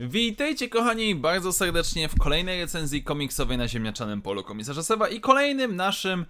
Witajcie kochani bardzo serdecznie w kolejnej recenzji komiksowej na ziemniaczanym polu komisarza Sewa i kolejnym naszym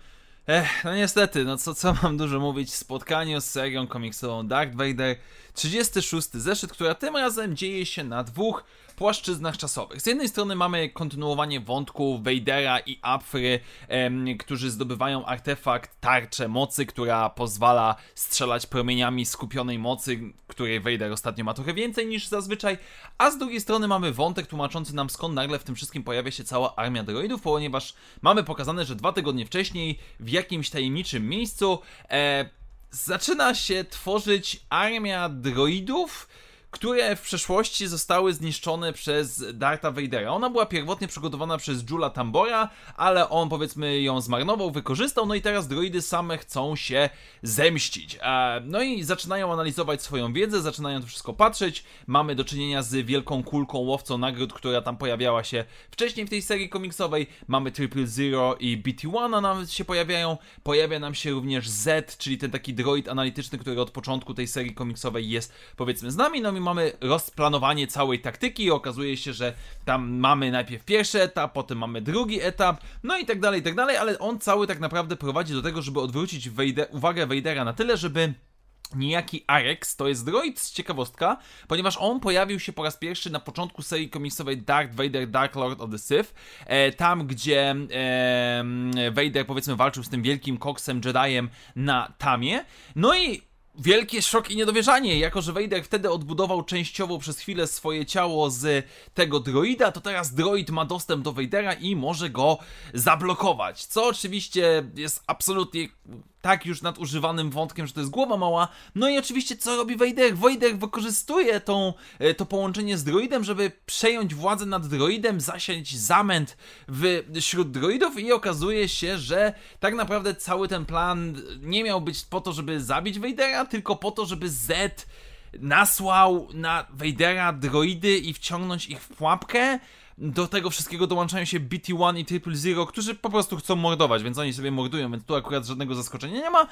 Ech, no niestety, no co, co mam dużo mówić, spotkaniu z serią komiksową Dark Vader 36 zeszyt, która tym razem dzieje się na dwóch płaszczyznach czasowych. Z jednej strony mamy kontynuowanie wątku Vadera i Apfry, em, którzy zdobywają artefakt tarczę mocy, która pozwala strzelać promieniami skupionej mocy, której Vader ostatnio ma trochę więcej niż zazwyczaj, a z drugiej strony mamy wątek tłumaczący nam skąd nagle w tym wszystkim pojawia się cała armia droidów, ponieważ mamy pokazane, że dwa tygodnie wcześniej w jakimś tajemniczym miejscu e, zaczyna się tworzyć armia droidów, które w przeszłości zostały zniszczone przez Darta Vadera. Ona była pierwotnie przygotowana przez Jula Tambora, ale on powiedzmy ją zmarnował, wykorzystał, no i teraz droidy same chcą się zemścić. E, no i zaczynają analizować swoją wiedzę, zaczynają to wszystko patrzeć. Mamy do czynienia z wielką kulką łowcą nagród, która tam pojawiała się wcześniej w tej serii komiksowej. Mamy Triple Zero i BT-1 nawet się pojawiają. Pojawia nam się również Z, czyli ten taki droid analityczny, który od początku tej serii komiksowej jest powiedzmy z nami. No mamy rozplanowanie całej taktyki i okazuje się, że tam mamy najpierw pierwszy etap, potem mamy drugi etap, no i tak dalej, i tak dalej, ale on cały tak naprawdę prowadzi do tego, żeby odwrócić Vader, uwagę Vadera na tyle, żeby Niejaki Arex to jest droid z ciekawostka, ponieważ on pojawił się po raz pierwszy na początku serii komiksowej Darth Vader Dark Lord of the Sith, e, tam gdzie e, Vader powiedzmy walczył z tym wielkim koksem Jediem na Tamie. No i wielkie szok i niedowierzanie, jako że Vader wtedy odbudował częściowo przez chwilę swoje ciało z tego droida, to teraz droid ma dostęp do Vadera i może go zablokować, co oczywiście jest absolutnie tak już nadużywanym wątkiem, że to jest głowa mała. No i oczywiście co robi Vader? Vader wykorzystuje tą, e, to połączenie z droidem, żeby przejąć władzę nad droidem, zasiać zamęt w, wśród droidów i okazuje się, że tak naprawdę cały ten plan nie miał być po to, żeby zabić Vadera, tylko po to, żeby Z nasłał na Vadera droidy i wciągnąć ich w pułapkę. Do tego wszystkiego dołączają się BT-1 i Triple Zero, którzy po prostu chcą mordować, więc oni sobie mordują, więc tu akurat żadnego zaskoczenia nie ma.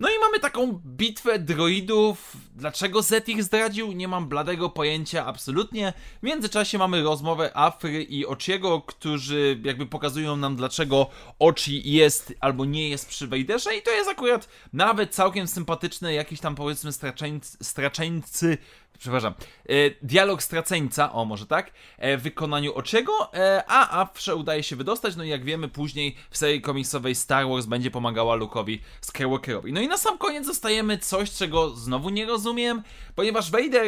No i mamy taką bitwę droidów. Dlaczego Z ich zdradził? Nie mam bladego pojęcia absolutnie. W międzyczasie mamy rozmowę Afry i Ochiego, którzy jakby pokazują nam dlaczego Ochi jest albo nie jest przy Wejderze i to jest akurat nawet całkiem sympatyczne, jakiś tam powiedzmy straczeńcy, straczeńcy przepraszam, e, dialog straceńca, o może tak, e, w wykonaniu Oczego, e, a Afrze udaje się wydostać, no i jak wiemy później w serii komiksowej Star Wars będzie pomagała Luke'owi Skywalkerowi. No i na sam koniec dostajemy coś, czego znowu nie rozumiem, ponieważ Vader,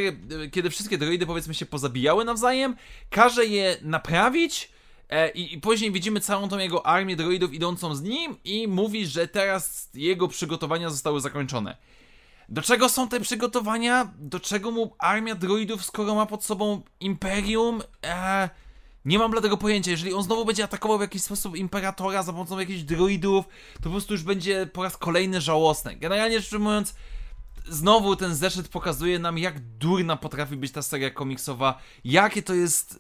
kiedy wszystkie droidy powiedzmy się pozabijały nawzajem, każe je naprawić, i, I, później widzimy całą tą jego armię droidów idącą z nim i mówi, że teraz jego przygotowania zostały zakończone. Do czego są te przygotowania? Do czego mu armia droidów, skoro ma pod sobą Imperium? Eee, nie mam dla tego pojęcia. Jeżeli on znowu będzie atakował w jakiś sposób Imperatora za pomocą jakichś droidów, to po prostu już będzie po raz kolejny żałosne. Generalnie rzecz ujmując, znowu ten zeszyt pokazuje nam, jak durna potrafi być ta seria komiksowa, jakie to jest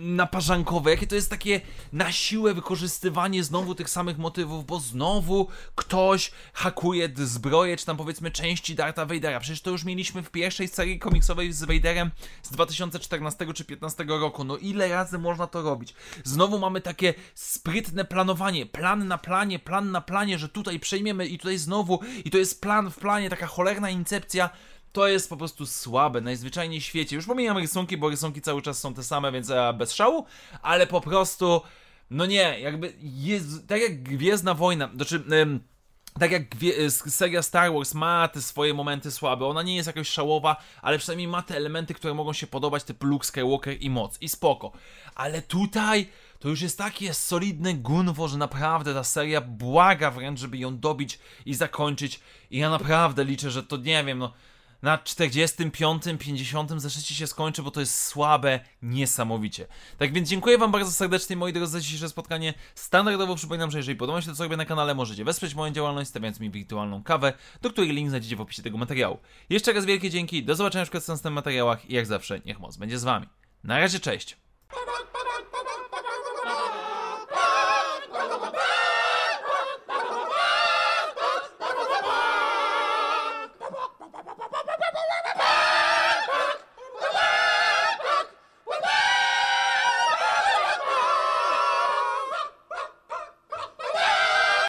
naparzankowe, jakie to jest takie na siłę wykorzystywanie znowu tych samych motywów, bo znowu ktoś hakuje zbroję, czy tam powiedzmy części Darta Vadera. Przecież to już mieliśmy w pierwszej serii komiksowej z Vaderem z 2014 czy 2015 roku. No ile razy można to robić? Znowu mamy takie sprytne planowanie, plan na planie, plan na planie, że tutaj przejmiemy i tutaj znowu i to jest plan w planie, taka cholerna incepcja to jest po prostu słabe, najzwyczajniej w świecie. Już pomijam rysunki, bo rysunki cały czas są te same, więc ja bez szału, ale po prostu, no nie, jakby, jest, tak jak Gwiezdna Wojna, znaczy... Ym, tak jak seria Star Wars ma te swoje momenty słabe, ona nie jest jakoś szałowa, ale przynajmniej ma te elementy, które mogą się podobać, typu Luke Skywalker i moc, i spoko. Ale tutaj to już jest takie solidne gunwo, że naprawdę ta seria błaga wręcz, żeby ją dobić i zakończyć. I ja naprawdę liczę, że to nie wiem, no na 45, 50 zeszycie się skończy, bo to jest słabe niesamowicie. Tak więc dziękuję Wam bardzo serdecznie, moi drodzy, za dzisiejsze spotkanie. Standardowo przypominam, że jeżeli podoba się to, co robię na kanale, możecie wesprzeć moją działalność, stawiając mi wirtualną kawę, do której link znajdziecie w opisie tego materiału. Jeszcze raz wielkie dzięki, do zobaczenia w następnych materiałach i jak zawsze, niech moc będzie z Wami. Na razie, cześć!